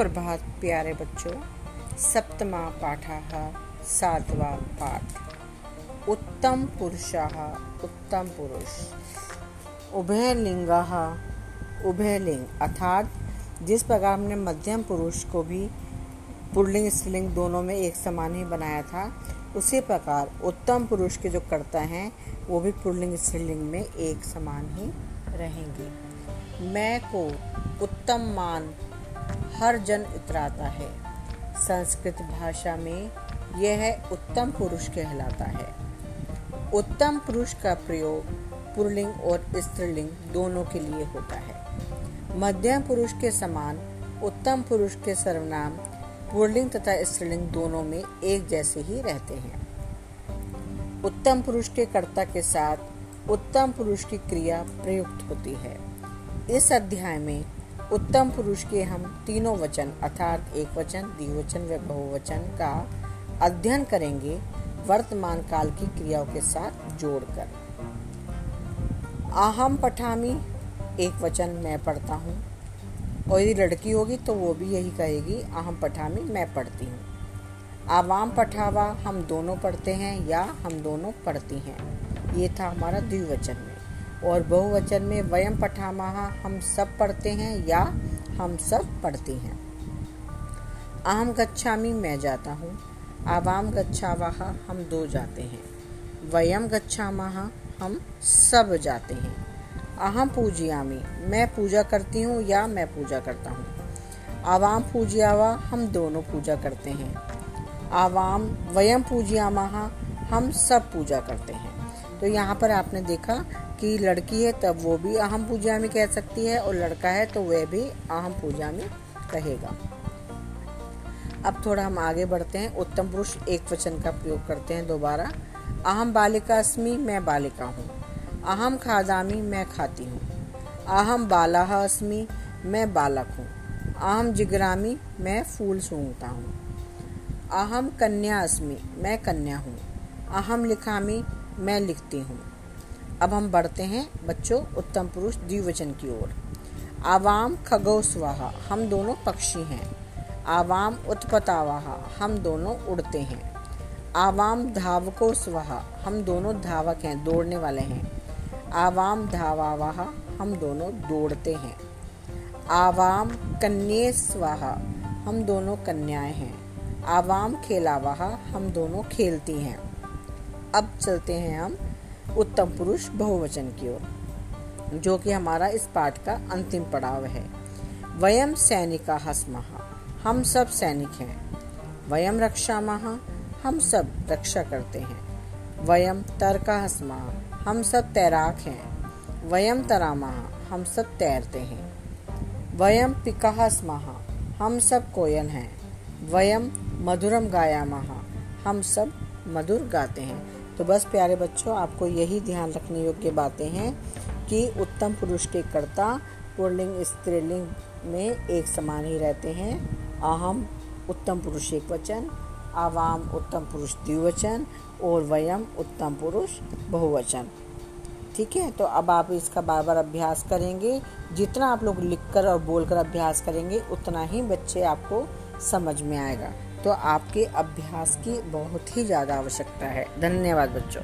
सुप्रभात प्यारे बच्चों, सप्तमा पाठः सातवा पाठ। उत्तम पुरुषः, उत्तम पुरुष। उभयलिंगः, उभयलिंग, अर्थात जिस प्रकार हमने मध्यम पुरुष को भी पुरलिंग स्त्रीलिंग दोनों में एक समान ही बनाया था, उसी प्रकार उत्तम पुरुष के जो कर्ता हैं, वो भी पुरलिंग स्त्रीलिंग में एक समान ही रहेंगे। मैं को उत्तम मान हर जन इतराता है। संस्कृत भाषा में यह उत्तम पुरुष कहलाता है। उत्तम पुरुष का प्रयोग पुरलिंग और स्त्रीलिंग दोनों के लिए होता है। मध्यम पुरुष के समान उत्तम पुरुष के सर्वनाम पुरलिंग तथा स्त्रीलिंग दोनों में एक जैसे ही रहते हैं। उत्तम पुरुष के कर्ता के साथ उत्तम पुरुष की क्रिया प्रयुक्त होती है। इस अध्याय में उत्तम पुरुष के हम तीनों वचन, अर्थात एक वचन, द्विवचन व बहुवचन का अध्ययन करेंगे वर्तमान काल की क्रियाओं के साथ जोड़कर। अहम पठामी, एक वचन मैं पढ़ता हूँ। और यदि लड़की होगी तो वो भी यही कहेगी, अहम पठामी, मैं पढ़ती हूँ। आवाम पठावा, हम दोनों पढ़ते हैं या हम दोनों पढ़ती हैं? ये था हमारा द्विवचन। और बहुवचन में वयम पठामहा हम सब पढ़ते हैं या हम सब पढ़ते हैं। अहम गच्छामी, मैं जाता हूँ। आवाम गच्छावाह हम दो जाते हैं। वयम गच्छामहा हम सब जाते हैं। अहम पूजियामी, मैं पूजा करती हूँ या मैं पूजा करता हूँ। आवाम पूजियावा, हम दोनों पूजा करते हैं। आवाम वयम पूजियामहा हम सब पूजा करते हैं। तो यहाँ पर आपने देखा कि लड़की है, तब वो भी अहम पूजा में कह सकती है और लड़का है तो वह भी अहम पूजा में कहेगा। अब थोड़ा हम आगे बढ़ते हैं। उत्तम पुरुष एक वचन का प्रयोग करते हैं दोबारा। अहम बालिका अस्मी, मैं बालिका हूँ। अहम खादामी, मैं खाती हूँ। अहम बाला अस्मी, मैं बालक हूँ। अहम जिगरामी, मैं फूल सूंघता हूँ। अहम कन्या अस्मी, मैं कन्या हूँ। अहम लिखामी, मैं लिखती हूँ। अब हम बढ़ते हैं बच्चों उत्तम पुरुष द्विवचन की ओर। आवाम खगो स्वाहा, हम दोनों पक्षी हैं। आवाम उत्पतावाहा, हम दोनों उड़ते हैं। आवाम धावको स्वाहा, हम दोनों धावक हैं, दौड़ने वाले हैं। आवाम धावावाहा, हम दोनों दौड़ते हैं। आवाम कन्या स्वाहा, हम दोनों कन्याएँ हैं। आवाम खेलावाहा, हम दोनों खेलती हैं। अब चलते हैं हम उत्तम पुरुष बहुवचन की ओर, जो कि हमारा इस पाठ का अंतिम पड़ाव है। वयम सैनिका हसमहा हम सब सैनिक हैं। वयम रक्षा महा हम सब रक्षा करते हैं। वयम तरका हसमहा हम सब तैराक हैं। वयम तरामहा हम सब तैरते हैं। वयम पिका हसमहा हम सब कोयल हैं। वयम मधुरम गाया महा हम सब मधुर गाते हैं। तो बस प्यारे बच्चों, आपको यही ध्यान रखने योग्य बातें हैं कि उत्तम पुरुष के कर्ता, पुरलिंग, स्त्रीलिंग में एक समान ही रहते हैं। अहम उत्तम पुरुष एक वचन, आवाम उत्तम पुरुष द्विवचन, और वयम उत्तम पुरुष बहुवचन। ठीक है तो अब आप इसका बार बार अभ्यास करेंगे। जितना आप लोग लिखकर और बोलकर अभ्यास करेंगे, उतना ही बच्चे आपको समझ में आएगा। तो आपके अभ्यास की बहुत ही ज़्यादा आवश्यकता है। धन्यवाद बच्चों।